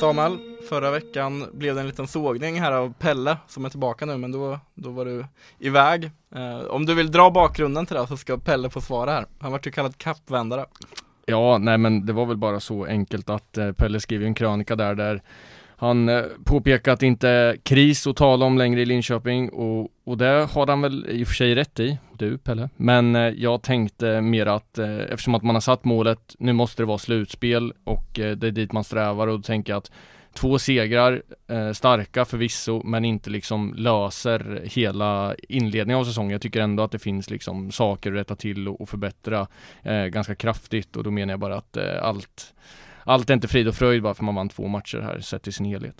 Samuel, förra veckan blev det en liten sågning här av Pelle som är tillbaka nu men då, då var du iväg. Eh, om du vill dra bakgrunden till det så ska Pelle få svara här. Han vart ju kallad kappvändare. Ja, nej men det var väl bara så enkelt att eh, Pelle skrev en krönika där där han eh, påpekar att det inte är kris att tala om längre i Linköping och, och det har han väl i och för sig rätt i, du Pelle. Men eh, jag tänkte mer att eh, eftersom att man har satt målet, nu måste det vara slutspel och eh, det är dit man strävar och då tänker jag att två segrar, eh, starka förvisso, men inte liksom löser hela inledningen av säsongen. Jag tycker ändå att det finns liksom saker att rätta till och, och förbättra eh, ganska kraftigt och då menar jag bara att eh, allt allt är inte frid och fröjd bara för man vann två matcher här sett i sin helhet.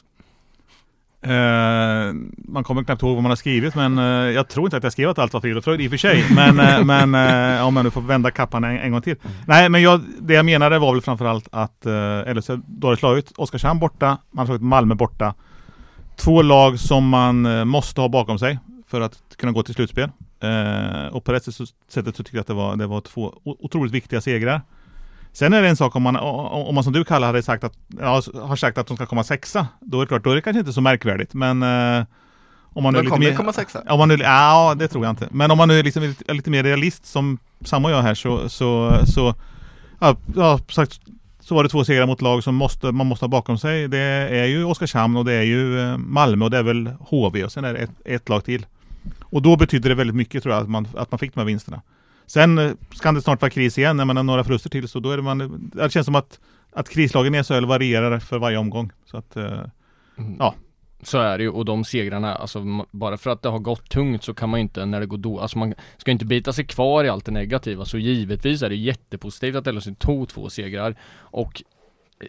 Uh, man kommer knappt ihåg vad man har skrivit men uh, jag tror inte att jag skrev att allt var frid och fröjd i och för sig. Men, uh, men om jag nu får vända kappan en, en gång till. Mm. Nej men jag, det jag menade var väl framförallt att uh, LHC dåligt slagit. Oskarshamn borta, man har slagit Malmö borta. Två lag som man måste ha bakom sig för att kunna gå till slutspel. och på det sättet så tycker jag att det var, det var två otroligt viktiga segrar. Sen är det en sak om man, om man som du Kalle hade sagt att, ja, har sagt att de ska komma sexa. Då är det klart, då är det kanske inte så märkvärdigt. Men eh, om man nu är lite mer, komma sexa? Om man nu, ja, det tror jag inte. Men om man nu är, liksom, är lite mer realist som Sam och jag här så, så, så ja, ja, sagt, så var det två segrar mot lag som måste, man måste ha bakom sig. Det är ju Oskarshamn och det är ju eh, Malmö och det är väl HV och sen är det ett, ett lag till. Och då betyder det väldigt mycket tror jag att man, att man fick de här vinsterna. Sen eh, kan det snart vara kris igen, när man har några förluster till, så då är det man... Det känns som att, att krislagen i SHL varierar för varje omgång. Så att, eh, mm. ja. Så är det ju och de segrarna, alltså bara för att det har gått tungt så kan man ju inte när det går då, alltså man ska inte bita sig kvar i allt det negativa. Så givetvis är det jättepositivt att LHC tog två segrar och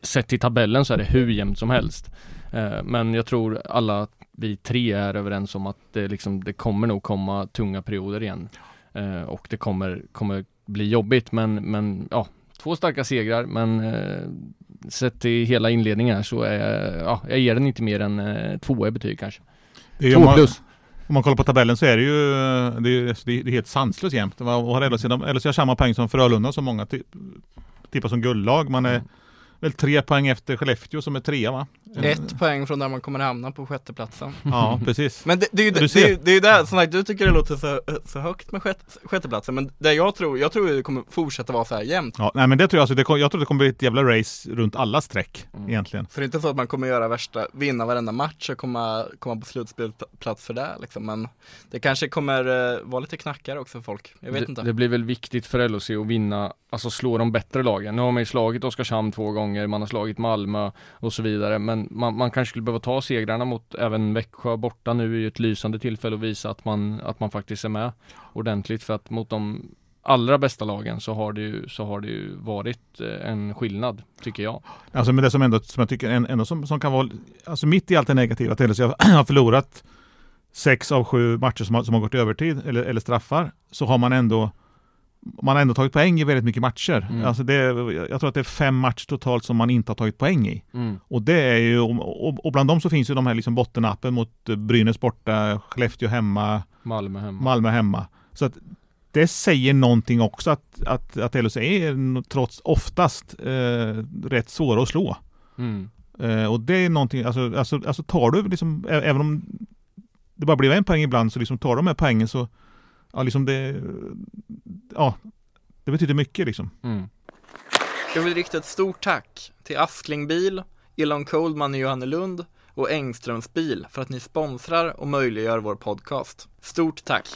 sett till tabellen så är det hur jämnt som helst. Eh, men jag tror alla vi tre är överens om att det, liksom, det kommer nog komma tunga perioder igen. Eh, och det kommer, kommer bli jobbigt men, men ja, två starka segrar men eh, sett till hela inledningen här så är ja, jag ger den inte mer än eh, två i betyg kanske. Två plus. Om man kollar på tabellen så är det ju det är, det är helt sanslöst jämnt. Vad har LHC? LHC har samma poäng som Frölunda som många tippar som guldlag. Man är mm väl tre poäng efter Skellefteå som är trea va? Ett poäng från där man kommer hamna på sjätteplatsen. Ja, precis. Men det, det, är ju det, det, är, det är ju där, som sagt, du tycker det låter så, så högt med sjätte, sjätteplatsen, men det jag tror, jag tror det kommer fortsätta vara så här jämnt. Ja, nej men det tror jag, alltså, det, jag tror det kommer bli ett jävla race runt alla streck mm. egentligen. Så det är inte så att man kommer göra värsta, vinna varenda match och komma, komma på slutspelsplats för det liksom, men det kanske kommer uh, vara lite knackare också för folk, jag vet det, inte. Det blir väl viktigt för LHC att vinna, alltså slå de bättre lagen. Nu har man ju slagit Oskarshamn två gånger, man har slagit Malmö och så vidare. Men man, man kanske skulle behöva ta segrarna mot även Växjö borta nu är ju ett lysande tillfälle att visa att man, att man faktiskt är med ordentligt. För att mot de allra bästa lagen så har det ju, så har det ju varit eh, en skillnad, tycker jag. Alltså men det som ändå, som jag tycker ändå som, som kan vara, alltså mitt i allt det negativa, att LHC har förlorat sex av sju matcher som har, som har gått övertid eller, eller straffar, så har man ändå man har ändå tagit poäng i väldigt mycket matcher. Mm. Alltså det, jag tror att det är fem matcher totalt som man inte har tagit poäng i. Mm. Och det är ju, och, och, bland dem så finns ju de här liksom bottenappen mot Brynäs borta, Skellefteå hemma, Malmö hemma. Malmö hemma. Så att det säger någonting också att, att, att LHC är trots oftast eh, rätt svåra att slå. Mm. Eh, och det är någonting, alltså, alltså, alltså tar du liksom, även om det bara blir en poäng ibland, så liksom tar de här poängen så ja, liksom det, ja, det betyder mycket liksom. Mm. Jag vill rikta ett stort tack till Askling Bil, Elon Coldman i Johannelund och Engströms bil för att ni sponsrar och möjliggör vår podcast. Stort tack!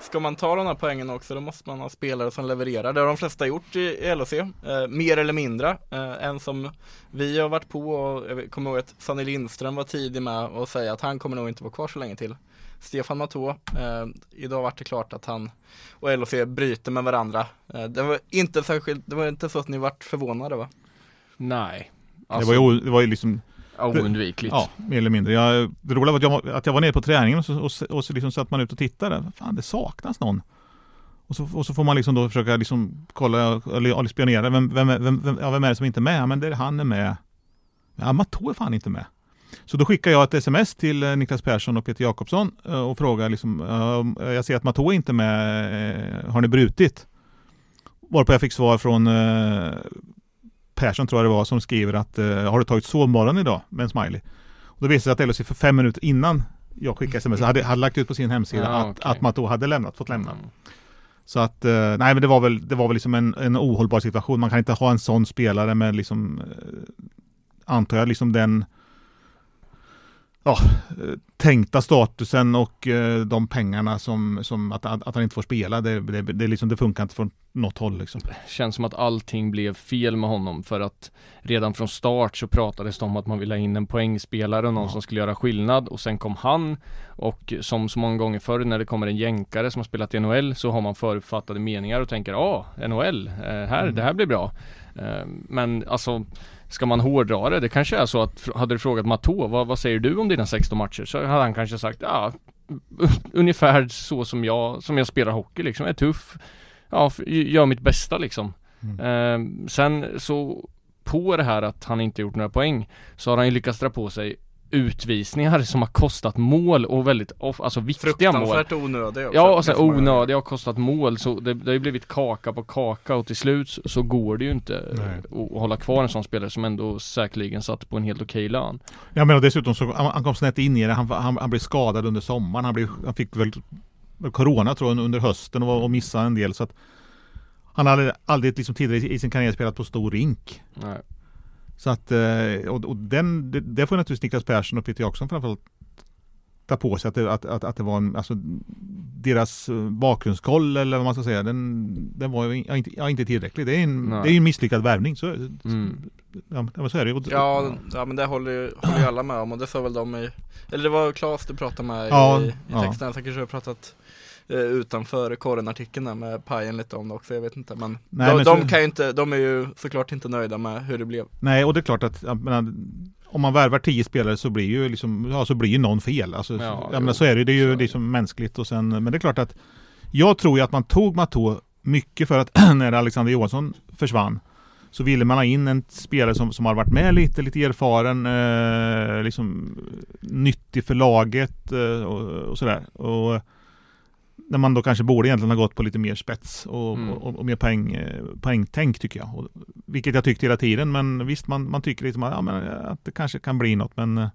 Ska man ta de här poängen också då måste man ha spelare som levererar. Det har de flesta gjort i LHC, eh, mer eller mindre. Eh, en som vi har varit på och jag kommer ihåg att Sanny Lindström var tidig med att säga att han kommer nog inte vara kvar så länge till. Stefan Matå. Eh, idag vart det klart att han och LHC bryter med varandra. Eh, det var inte särskilt, det var inte så att ni vart förvånade va? Nej, Alltså, det, var ju, det var ju liksom ja, oundvikligt. Ja, mer eller mindre. Jag, det roliga var att jag, att jag var nere på träningen och så, och, och så liksom satt man ut och tittade. Fan, det saknas någon. Och så, och så får man liksom då försöka liksom kolla eller spionera. Vem, vem, vem, vem, ja, vem är det som inte är med? Men det är han är med. Ja, Matto är fan inte med. Så då skickar jag ett sms till eh, Niklas Persson och Peter Jakobsson eh, och frågar liksom, jag ser att Matto är inte med, har ni brutit? Varpå jag fick svar från Persson tror jag det var som skriver att har du tagit sovmorgon idag? Med en smiley. Och då visade det sig att LHC för fem minuter innan jag skickade sms hade, hade lagt ut på sin hemsida ja, att, okay. att Matto hade lämnat, fått lämna. Mm. Så att, nej men det var väl, det var väl liksom en, en ohållbar situation. Man kan inte ha en sån spelare med liksom, antar jag, liksom den ja, tänkta statusen och eh, de pengarna som, som att, att, han inte får spela. Det, det, det, liksom, det funkar inte från något håll liksom. Känns som att allting blev fel med honom för att redan från start så pratades det om att man ville ha in en poängspelare någon ja. som skulle göra skillnad och sen kom han och som så många gånger förr när det kommer en jänkare som har spelat i NHL så har man förutfattade meningar och tänker ja, ah, NHL, eh, här, mm. det här blir bra. Eh, men alltså Ska man hårdra det, det kanske är så att hade du frågat Matå, vad, vad säger du om dina 16 matcher? Så hade han kanske sagt, ja Ungefär så som jag, som jag spelar hockey liksom, är tuff Ja, gör mitt bästa liksom mm. eh, Sen så på det här att han inte gjort några poäng Så har han ju lyckats dra på sig utvisningar som har kostat mål och väldigt, alltså viktiga mål. Fruktansvärt onödiga också. Ja, och sen onödiga och kostat mål så det, det har ju blivit kaka på kaka och till slut så går det ju inte att hålla kvar en sån spelare som ändå säkerligen satt på en helt okej lön. Ja men och dessutom så, han kom snett in i det, han, han, han blev skadad under sommaren, han, blev, han fick väl Corona tror jag under hösten och, och missade en del så att Han hade aldrig liksom tidigare i sin karriär spelat på stor rink. Nej. Så att, eh, och, och den, det, det får naturligtvis Niklas Persson och Peter Jackson framförallt ta på sig att det, att, att, att det var en, alltså deras eh, bakgrundskoll eller vad man ska säga, den, den var ju inte, ja, inte tillräcklig. Det är en, det är en misslyckad värvning. Så, mm. ja, så är det ja, ja, men det håller ju, håller ju alla med om och det sa väl de i, eller det var Claes du pratade med ja, i, i texten, ja. så kanske har pratat utanför korren-artikeln där med Pajen lite om det också, jag vet inte men, Nej, de, men de kan ju inte, de är ju såklart inte nöjda med hur det blev Nej och det är klart att, menar, om man värvar tio spelare så blir ju liksom, ja så blir ju någon fel alltså, ja, jag menar, så är det, det är ju så. liksom mänskligt och sen, men det är klart att Jag tror ju att man tog Matå mycket för att när Alexander Johansson försvann så ville man ha in en spelare som, som har varit med lite, lite erfaren, eh, liksom nyttig för laget eh, och, och sådär. Och när man då kanske borde egentligen ha gått på lite mer spets och, mm. och, och, mer poäng, eh, poängtänk tycker jag. Och, vilket jag tyckte hela tiden, men visst man, man tycker liksom att, ja, eh, att det kanske kan bli något, men eh,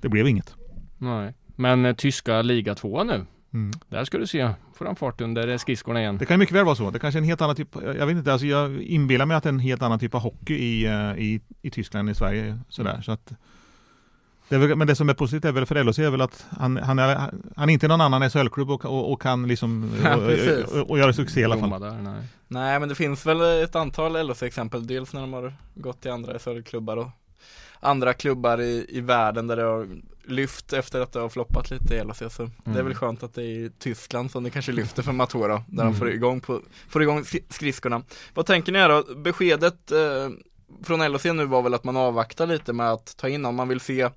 det blev inget. Nej, men tyska liga två nu. Mm. Där ska du se, får han fart under skridskorna igen. Det kan mycket väl vara så. Det kanske är en helt annan typ, jag vet inte, alltså jag inbillar mig att det är en helt annan typ av hockey i, i, i Tyskland än i Sverige. Sådär. Mm. Så att, det väl, men det som är positivt är väl för LHC är väl att han, han, är, han är inte någon annan SHL-klubb och, och, och, kan liksom ja, och, och, och, göra succé i alla fall. Där, nej. nej. men det finns väl ett antal LHC-exempel, dels när de har gått till andra SHL-klubbar och andra klubbar i, i världen där det har lyft efter att det har floppat lite i LHC så mm. det är mm. väl skönt att det är i Tyskland som det kanske lyfter för Matora där mm. de får igång, på, får igång skridskorna. Vad tänker ni här då? Beskedet eh, från LHC nu var väl att man avvaktar lite med att ta in honom. man vill se eh,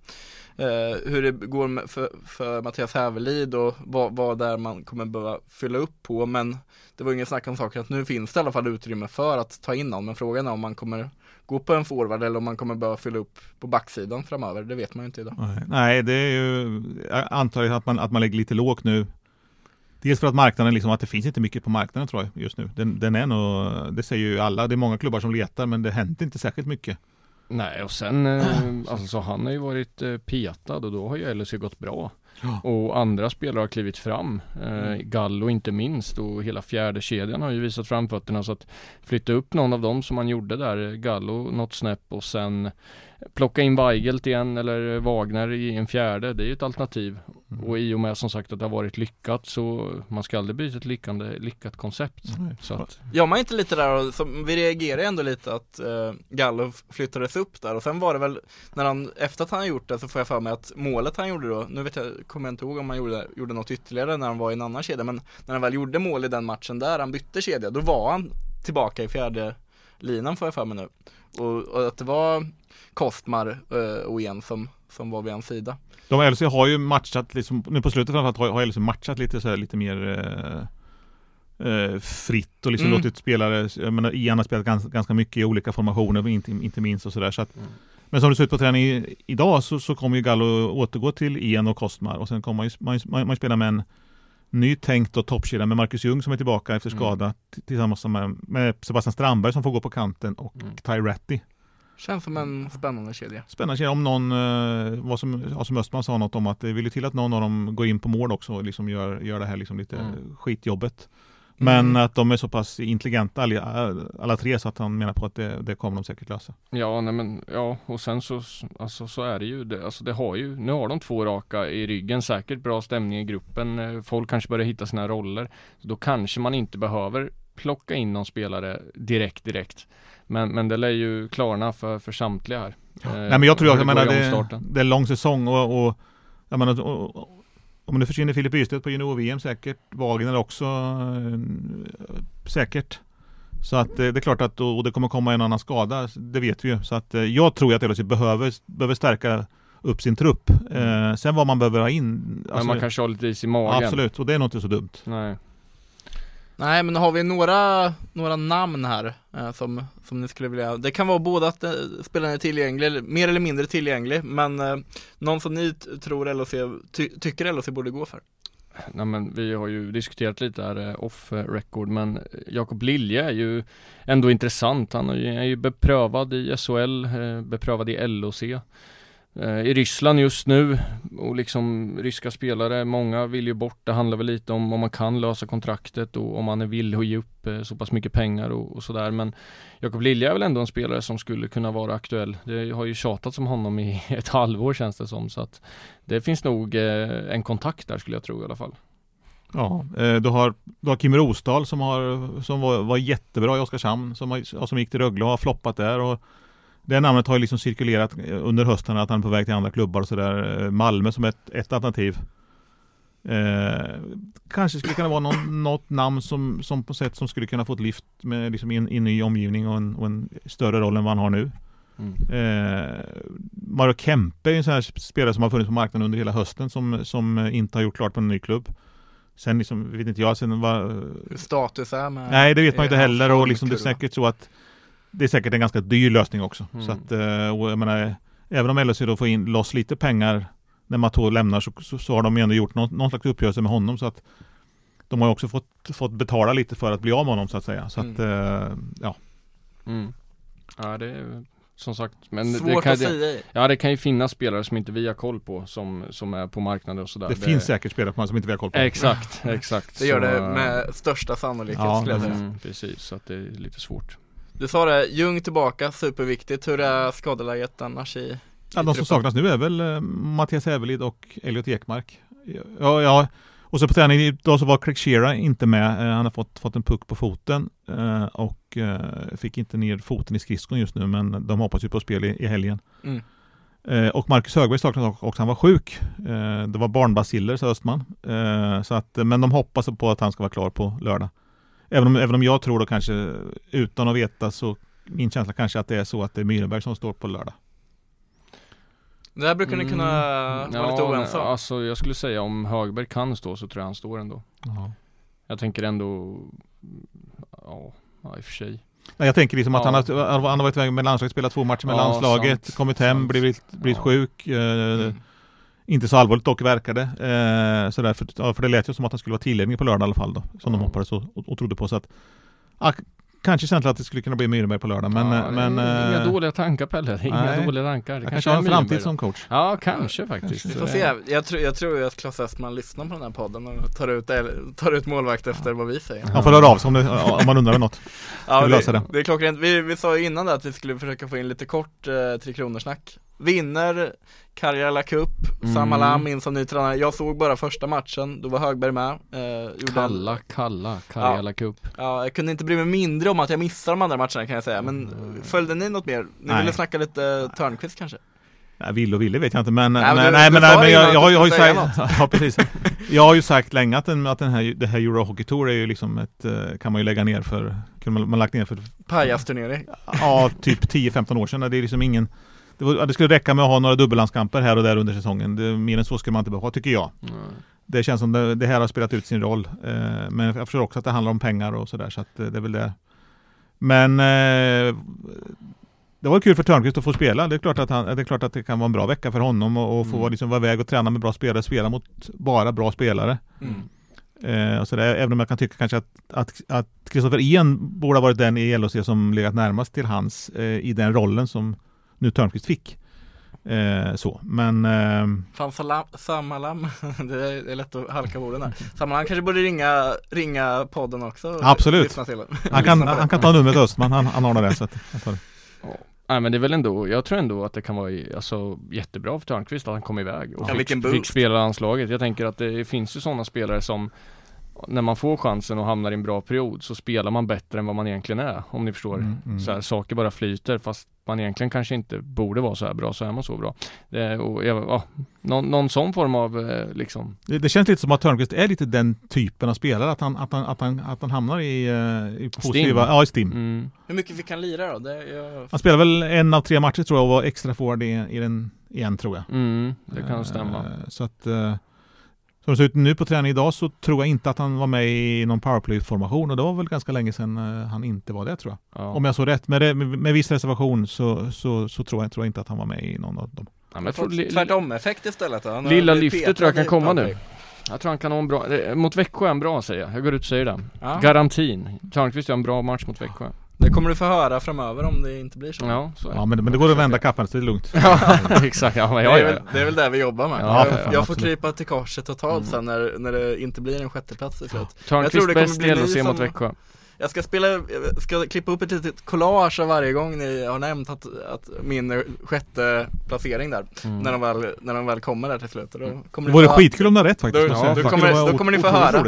hur det går för, för Mattias Hävelid och vad, vad där man kommer behöva fylla upp på men det var ingen snack om saken att nu finns det i alla fall utrymme för att ta in någon men frågan är om man kommer gå på en forward eller om man kommer behöva fylla upp på backsidan framöver, det vet man ju inte idag. Nej, det är ju, jag antar att man, att man lägger lite lågt nu Dels för att marknaden, liksom, att det finns inte mycket på marknaden tror jag just nu. Den, den är nog, det säger ju alla, det är många klubbar som letar men det händer inte särskilt mycket. Nej och sen, eh, alltså så han har ju varit eh, petad och då har ju LHC gått bra. Ja. Och andra spelare har klivit fram. Eh, mm. Gallo inte minst och hela fjärde kedjan har ju visat framfötterna så att flytta upp någon av dem som man gjorde där, Gallo något snäpp och sen plocka in Weigelt igen eller Wagner i en fjärde, det är ju ett alternativ. Mm. Och i och med som sagt att det har varit lyckat så man ska aldrig byta ett lyckande, lyckat koncept. Mm. Så att... Ja, man är inte lite där och så, vi reagerar ändå lite att uh, Gallo flyttades upp där och sen var det väl när han, efter att han gjort det så får jag för mig att målet han gjorde då, nu vet jag, kommer jag inte ihåg om han gjorde, gjorde något ytterligare när han var i en annan kedja, men när han väl gjorde mål i den matchen där han bytte kedja, då var han tillbaka i fjärde linan får jag för mig nu. Och, och att det var Kostmar eh, och en som, som var vid en sida. De LC har ju matchat, liksom, nu på slutet framförallt har, har LC matchat lite så här, lite mer eh, eh, fritt och liksom Mm. låtit spelare, jag menar Ian har spelat ganska, ganska mycket i olika formationer, inte, inte minst och sådär. Så att, Mm. Men som det ser ut på träning idag så, så kommer ju Gallo återgå till Ian och Kostmar och sen kommer man ju, man, man, man spela med en ny tänkt och toppkedja med Marcus Ljung som är tillbaka efter Mm. skada t- tillsammans med, med Sebastian Strandberg som får gå på kanten och Mm. Ty Ratty. Känns som en spännande kedja. Spännande kedja om någon, eh, vad som, ja, som Östman sa något om att det vill till att någon av dem går in på mål också och liksom gör, gör det här liksom lite Mm. skitjobbet. Men Mm. att de är så pass intelligenta alla, alla tre så att han menar på att det, det kommer de säkert lösa. Ja, nej men ja, och sen så, alltså så är det ju. Det, alltså det har ju, nu har de två raka i ryggen, säkert bra stämning i gruppen. eh, Folk kanske börjar hitta sina roller. Då kanske man inte behöver plocka in någon spelare direkt, direkt. Men, men det lär ju klarna för, för samtliga här. Eh, Nej men jag tror att, jag menar det, det är lång säsong och, och jag menar, och, och, om det försvinner Filip Bystedt på junior-VM säkert, Wagner också eh, säkert. Så att eh, det är klart att och det kommer komma en annan skada, det vet vi ju. Så att eh, jag tror att LHC behöver, behöver stärka upp sin trupp. Eh, sen vad man behöver ha in, Men alltså, man kanske har lite is i magen. absolut, och det är nog inte så dumt. Nej. Nej men har vi några, några namn här eh, som, som ni skulle vilja, det kan vara både att eh, spelaren är tillgänglig, eller mer eller mindre tillgänglig, men eh, någon som ni tror LHC, ty, tycker LHC borde gå för? Nej men vi har ju diskuterat lite här eh, off eh, record men eh, Jakob Lilje är ju ändå intressant. Han är ju, beprövad i SHL, beprövad i LOC. Eh, I Ryssland just nu och liksom ryska spelare, många vill ju bort. Det handlar väl lite om om man kan lösa kontraktet och om man är villig att ge upp eh, så pass mycket pengar och, och sådär. Men Jakob Lilja är väl ändå en spelare som skulle kunna vara aktuell. Det har ju tjatats om honom i ett halvår känns det som. Så att det finns nog eh, en kontakt där skulle jag tro i alla fall. Ja, du har, du har Kim Rosdahl som, har, som var, var jättebra i Oskarshamn, som, har, som gick till Rögle och har floppat där. Och det namnet har ju liksom cirkulerat under hösten att han är på väg till andra klubbar och sådär. Eh, Malmö som ett, ett alternativ. Eh, kanske skulle kunna vara någon, något namn som, som på sätt som skulle kunna få ett lyft med liksom i en, i en ny omgivning och en, och en större roll än vad han har nu. Mm. Eh, Mario Kempe är en sån här spelare som har funnits på marknaden under hela hösten som, som inte har gjort klart på en ny klubb. Sen liksom, vet inte jag, sen vad... Status är med Nej, det vet man ju inte heller och liksom det är säkert så att det är säkert en ganska dyr lösning också. Mm. Så att, eh, och jag menar, även om LHC då får in loss lite pengar när Mato lämnar så, så, så har de ju ändå gjort någon, någon slags uppgörelse med honom så att de har ju också fått, fått betala lite för att bli av med honom så att säga. Så att, eh, ja. Mm. Ja det är som sagt men Svårt det kan, att det, säga. Ja det kan ju finnas spelare som inte vi har koll på som, som är på marknaden och sådär Det, finns säkert spelare på som inte vi har koll på. Exakt, exakt Det gör Så, det med största sannolikhet Ja, skulle jag säga. mm, Precis, så att det är lite svårt Du sa det, Ljung tillbaka, superviktigt. Hur är skadeläget annars i, i Ja, de som saknas nu är väl eh, Mattias Hävelid och Elliot Ekmark. Ja, ja. Och så på träning idag så var Craig Shearer inte med. Eh, Han har fått, fått en puck på foten eh, och fick inte ner foten i skridskon just nu men de hoppas ju på spel i, i helgen. Mm. Och Marcus Högberg saknas också, han var sjuk. Det var barnbaciller sa Östman. Så att, men de hoppas på att han ska vara klar på lördag. Även om, även om jag tror då kanske, utan att veta så min känsla kanske att det är så att det är Myrenberg som står på lördag. Det här brukar ni kunna vara lite oense alltså jag skulle säga om Högberg kan stå så tror jag han står ändå Ja. Jag tänker ändå Ja, ja i och för sig Nej, jag tänker liksom att Ja. han, har, han har varit iväg med landslaget, spelat två matcher med Ja, landslaget, sant. kommit hem, Sant. blivit, blivit Ja. sjuk. Eh, Mm. Inte så allvarligt dock verkade. Eh, sådär, för, ja, för det lät ju som att han skulle vara tillgänglig på lördag i alla fall då, som de Ja. hoppades och, och, och trodde på. Så att, k- kanske känslan att det skulle kunna bli Myrenberg på lördag, men... ja, eh, men det är Inga eh, dåliga tankar Pelle, det är inga nej. dåliga tankar Det jag kanske har en framtid Myrberg som coach. Ja, kanske faktiskt Vi får se. Jag tror, jag tror att Klas Östman lyssnar på den här podden och tar ut, tar ut målvakt efter vad vi säger. Han får höra av sig om, det, om man undrar något. Ja, vi det? det är klockrent. Vi, vi sa ju innan det att vi skulle försöka få in lite kort eh, Tre Kronor-snack. Vinner Karjala Cup, Mm. Samalam in som ny tränare. Jag såg bara första matchen, då var Högberg med. Eh, gjorde Kalla, kalla, Karjala Cup Ja, jag kunde inte bry mig mindre om att jag missade de andra matcherna kan jag säga. Men Mm. följde ni något mer? Ni Nej. ville snacka lite Törnqvist kanske? Nej, vill och ville vet jag inte men Nej, men nej, du- nej, du men, sa nej, det men jag, har ju- sagt Ja precis Jag har ju sagt länge att, den, att den här, det här Euro Hockey Tour är ju liksom ett eh, Kan man ju lägga ner för Kunde man, man lagt ner för Pajasturnering. Ja typ 10-15 år sedan Det är liksom ingen det, var, det skulle räcka med att ha några dubbellandskamper här och där under säsongen det, Mer än så skulle man inte behöva ha tycker jag Mm. Det känns som det, det här har spelat ut sin roll eh, Men jag förstår också att det handlar om pengar och sådär så att eh, det är väl det Men eh, Det var kul för Törnqvist att få spela. Det är klart att, han, det, är klart att det kan vara en bra vecka för honom och, och få Mm. liksom vara iväg och träna med bra spelare, spela mot bara bra spelare. Mm. Eh, och så där, även om jag kan tycka kanske att, att, att Kristoffer borde ha varit den i LHC som legat närmast till hans eh, i den rollen som nu Törnqvist fick. Eh, så, men eh, Fan salam, Samalam, det är lätt att halka på orden där. Samalam kanske borde ringa, ringa podden också. Absolut. han, kan, han kan ta numret till Östman, han, han har det. Så att, jag tar det. Nej men det är väl ändå, jag tror ändå att det kan vara alltså, jättebra för Törnqvist att han kom iväg och Ja, fick, vilken fick spela landslaget. Jag tänker att det finns ju sådana spelare som när man får chansen och hamnar i en bra period så spelar man bättre än vad man egentligen är. Om ni förstår. Mm, mm. Så här, saker bara flyter fast man egentligen kanske inte borde vara så här bra så är man så bra. Det, och, ja, ja, någon, någon sån form av eh, liksom Det, det känns lite som att Törnqvist är lite den typen av spelare, att han, att han, att han, att han hamnar i, eh, i positiva, ja i STIM. mm, Hur mycket fick han lira då? Det, jag... Han spelade väl en av tre matcher tror jag och var extra forward i, i den igen tror jag. mm, det kan stämma. Eh, Så att eh, som det ser ut nu på träning idag så tror jag inte att han var med i någon powerplay-formation och det var väl ganska länge sedan eh, han inte var det tror jag. Ja. Om jag såg rätt, med, det, med, med viss reservation så, så, så tror, jag, tror jag inte att han var med i någon av dem. Ja, men jag tror, Tvärtom-effekt istället. Han Lilla lyftet tror jag kan komma nu. jag tror han kan ha en bra, eh, mot Växjö är han bra säger jag. Jag går ut och säger det. Ja. Garantin. Törnqvist gör en bra match mot Växjö. Det kommer du få höra framöver om det inte blir så. Ja, så Ja men, men det går att vända kappan så det är lugnt. Ja, exakt. Ja, men Det, ja, är ja, väl, det är väl där vi jobbar med. Ja, jag, fan, jag får krypa till korset totalt Mm. sen när, när det inte blir en sjätteplats till slut. Jag tror Törnqvist det kommer bäst i som- mot Växjö. Jag ska spela, jag ska klippa upp ett litet collage av varje gång ni har nämnt att, att min sjätte placering där, Mm. när, de väl, när de väl kommer där till slut. Då kommer Det ni vore skitkul om det är rätt faktiskt. Då- jag då kommer- då kommer ni få höra.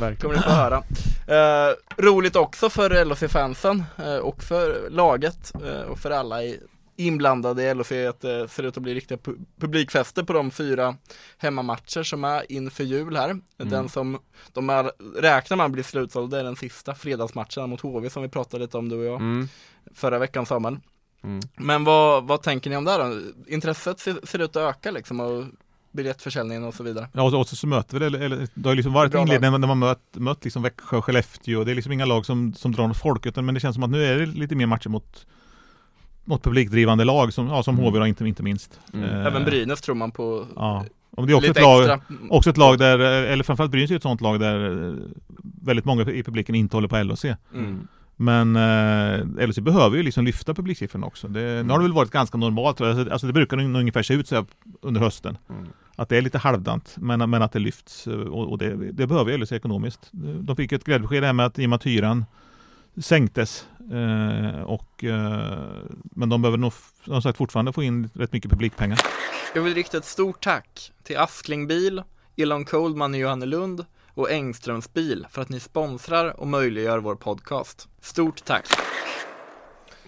Ja, kommer ni få höra. Eh, roligt också för LHC-fansen eh, och för laget eh, och för alla i, inblandade i LHC att det ser ut att bli riktiga pu- publikfester på de fyra hemmamatcher som är inför jul här. Den som de är, räknar med att bli slutsåld det är den sista fredagsmatchen mot HV som vi pratade lite om du och jag Mm. förra veckan Samuel. Mm. Men vad, vad tänker ni om det här då? Intresset ser, ser ut att öka liksom och biljettförsäljningen och så vidare. Ja, och så, och så, så möter vi det, eller, det har liksom varit inledningen när man mött, mött liksom Växjö Skellefteå. Det är liksom inga lag som, som drar något folk, utan men det känns som att nu är det lite mer matcher mot mot publikdrivande lag som, ja, som Mm. HV då, inte, inte minst. Mm. Eh, Även Brynäs tror man på Ja. Och det är också ett lag, extra. också ett lag där, eller framförallt Brynäs är ett sånt lag där eh, väldigt många i publiken inte håller på LHC. Mm. Men eh, LHC behöver ju liksom lyfta publiksiffrorna också. Det, Nu har det väl varit ganska normalt. Alltså, alltså det brukar nog ungefär se ut så här under hösten. Mm. Att det är lite halvdant, men, men att det lyfts. eh, Och, och det, det behöver LHC ekonomiskt. De fick ett glädjebesked här med att i och med att hyran sänktes. Eh, och, eh, men de behöver nog som sagt fortfarande få in rätt mycket publikpengar. Jag vill rikta ett stort tack till Askling Bil, Elon Coldman i Johannelund och Engströms bil för att ni sponsrar och möjliggör vår podcast. Stort tack!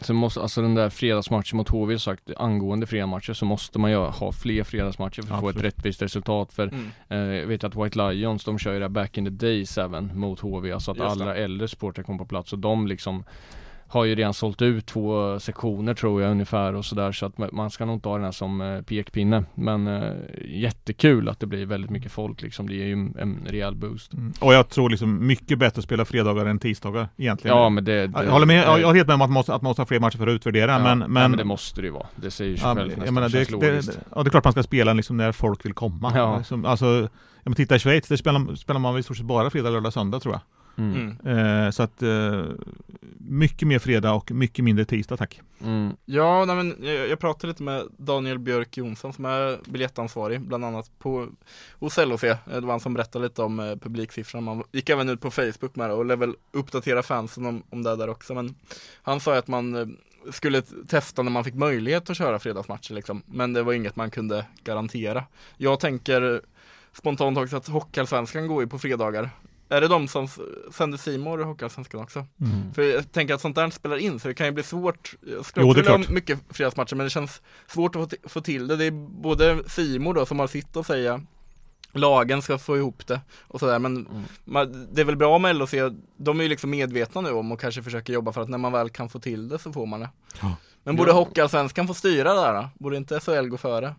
Så måste, alltså den där fredagsmatchen mot HV sagt, angående fredagsmatcher så måste man ju ha fler fredagsmatcher för att få ett Absolut. rättvist resultat för Mm. eh, Jag vet att White Lions, de kör ju det back in the days även mot HV, alltså att Just det. alla äldre supportrar kommer på plats och de liksom har ju redan sålt ut två sektioner tror jag ungefär och sådär så att ma- man ska nog inte ha den här som eh, pekpinne Men eh, jättekul att det blir väldigt mycket folk liksom, det ger ju en, rejäl boost Mm. Och jag tror liksom mycket bättre att spela fredagar än tisdagar egentligen. Ja men det, det jag håller med, jag, jag helt med om att man måste, att man måste ha fler matcher för att utvärdera, ja, men, men, men det måste det ju vara, det säger sig Ja, självt nästan, menar, det, det, logiskt. ja, det är klart man ska spela liksom när folk vill komma. Ja. Liksom, alltså, ja, men titta i Schweiz, där spelar, spelar man i stort sett bara fredag, lördag, söndag tror jag. Mm. Eh, så att eh, mycket mer fredag och mycket mindre tisdag tack. Mm. Ja, nej, men jag, jag pratade lite med Daniel Björk Jonsson som är biljettansvarig bland annat på hos LHC. Eh, Det var han som berättade lite om eh, publiksiffrorna. Man gick även ut på Facebook med det och lär väl uppdatera fansen om, om det där också. Men han sa att man eh, skulle testa när man fick möjlighet att köra fredagsmatcher liksom. Men det var inget man kunde garantera. Jag tänker spontant också att Hockeyallsvenskan går ju på fredagar. Är det de som sänder Simor och Hockeyallsvenskan också? Mm. För jag tänker att sånt där spelar in så det kan ju bli svårt Jag skulle också vilja ha mycket fredagsmatcher men det känns svårt att få, ti- få till det Det är både Simor då som har sitt att säga Lagen ska få ihop det och sådär men Mm. man, det är väl bra med LHC De är ju liksom medvetna nu om och kanske försöker jobba för att när man väl kan få till det så får man det Ja. Men borde Ja. Hockeyallsvenskan få styra det där då? Borde inte SHL gå före?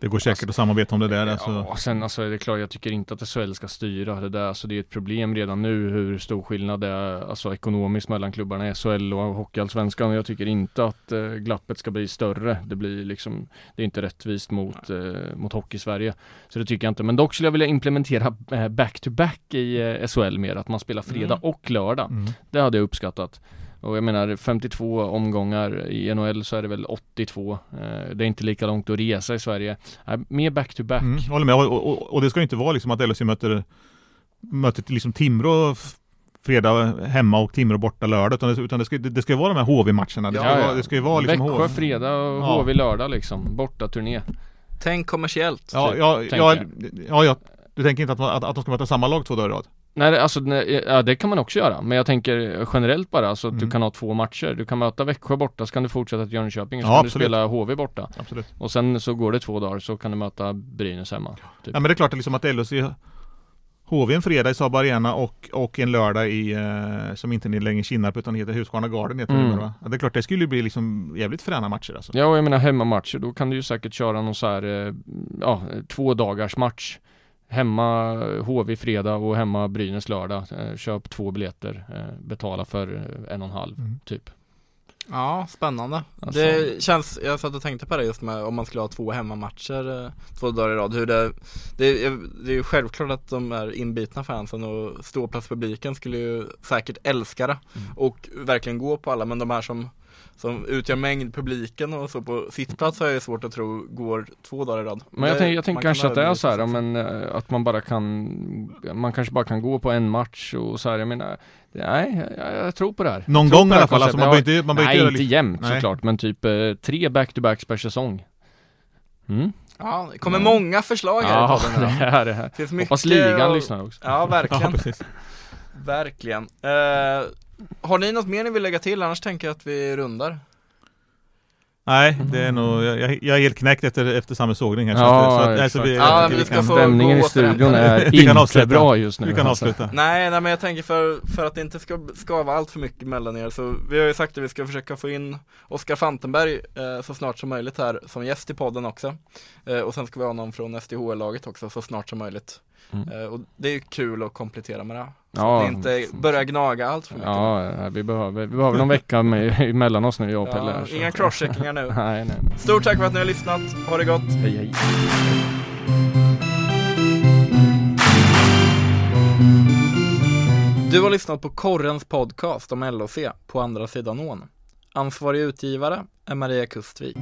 Det går säkert att samarbeta om det där. Alltså. Ja, sen alltså det är klart, jag tycker inte att SHL ska styra det där. Alltså det är ett problem redan nu hur stor skillnad det är alltså ekonomiskt mellan klubbarna i SHL och Hockeyallsvenskan. Jag tycker inte att eh, glappet ska bli större. Det blir liksom, det är inte rättvist mot, eh, mot Hockey-Sverige. Så det tycker jag inte. Men dock skulle jag vilja implementera eh, back-to-back i eh, SHL mer. Att man spelar fredag Mm. och lördag. Mm. Det hade jag uppskattat. Och jag menar 52 omgångar i NHL så är det väl 82. Eh, det är inte lika långt att resa i Sverige. Eh, mer back-to-back. Mm, håller med. Och, och, och det ska ju inte vara liksom att LHC möter, möter liksom Timrå fredag hemma och Timrå borta lördag. Utan det, utan det, ska, det, det ska ju vara de här HV-matcherna. Det, ska Ja, ja. vara- det ska ju vara liksom Växjö HV. fredag och Ja. HV lördag liksom. Borta turné. Tänk kommersiellt Ja, typ, ja, ja, ja, ja. Du tänker inte att, att, att de ska möta samma lag två dagar i rad? Nej det- alltså, nej, ja det kan man också göra. Men jag tänker generellt bara, alltså att Mm. du kan ha två matcher. Du kan möta Växjö borta, så kan du fortsätta till Jönköping, så Ja, kan absolut. du spela HV borta. Absolut. Och sen så går det två dagar, så kan du möta Brynäs hemma. Typ. Ja men det är klart att, liksom att LHC HV en fredag i Saab Arena och, och en lördag i, eh, som inte är längre Kinnarp utan heter Husqvarna Garden heter det Mm. numera, va? ja, Det är klart det skulle ju bli liksom jävligt fräna matcher alltså. Ja och jag menar hemmamatcher, då kan du ju säkert köra någon så här, eh, ja, två dagars match. Hemma HV fredag och hemma Brynäs lördag. Eh, köp två biljetter, eh, betala för eh, en och en halv, Mm. typ. Ja, spännande. Alltså- Det känns, jag satt och tänkte på det just med om man skulle ha två hemmamatcher två dagar i rad. Hur det, det, är- det är ju självklart att de är inbitna fansen och ståplatspubliken skulle ju säkert älska det Mm. och verkligen gå på alla. Men de här som, som utgör mängd publiken och så på sittplats har jag svårt att tro går två dagar i rad. Men jag, tänker, kan kanske att det är så här, men, eh, att man bara kan Man kanske bara kan gå på en match och så här, jag menar Nej, jag, jag tror på det här Någon gång i här alla fall, alltså, man behöver inte, man behöver Nej, inte inte göra jämt Nej. såklart, men typ eh, tre back-to-backs per säsong mm. Ja, det kommer Mm. många förslag här i Ja, podden det idag. är det här finns mycket Hoppas ligan och- lyssnar också Ja, verkligen. Ja. Verkligen. Eh, har ni något mer ni vill lägga till? Annars tänker jag att vi rundar. Nej, det är nog, jag, jag- är helt knäckt efter, efter samma sågning här. så Ja, att- så att, alltså, vi, Ja, vi ska kan, få- Stämningen i studion är Vi kan inte avsluta. bra just nu vi kan alltså. avsluta. Nej, nej men jag tänker för, för att det inte ska skava allt för mycket mellan er så vi har ju sagt att vi ska försöka få in Oskar Fantenberg eh, så snart som möjligt här som gäst i podden också. Eh, och sen ska vi ha någon från SDHL-laget också så snart som möjligt. Mm. Eh, och det är kul att komplettera med det. Så Ja. att inte börjar gnaga allt för mycket. Ja, vi behöver, vi behöver någon vecka med, emellan oss nu jag och Pelle Ja, inga crosscheckingar nu. Nej, nej, Stort tack för att ni har lyssnat. Ha det gott. hej hej Du har lyssnat på Korrens podcast om LOC på andra sidan ån. Ansvarig utgivare är Maria Kustvik.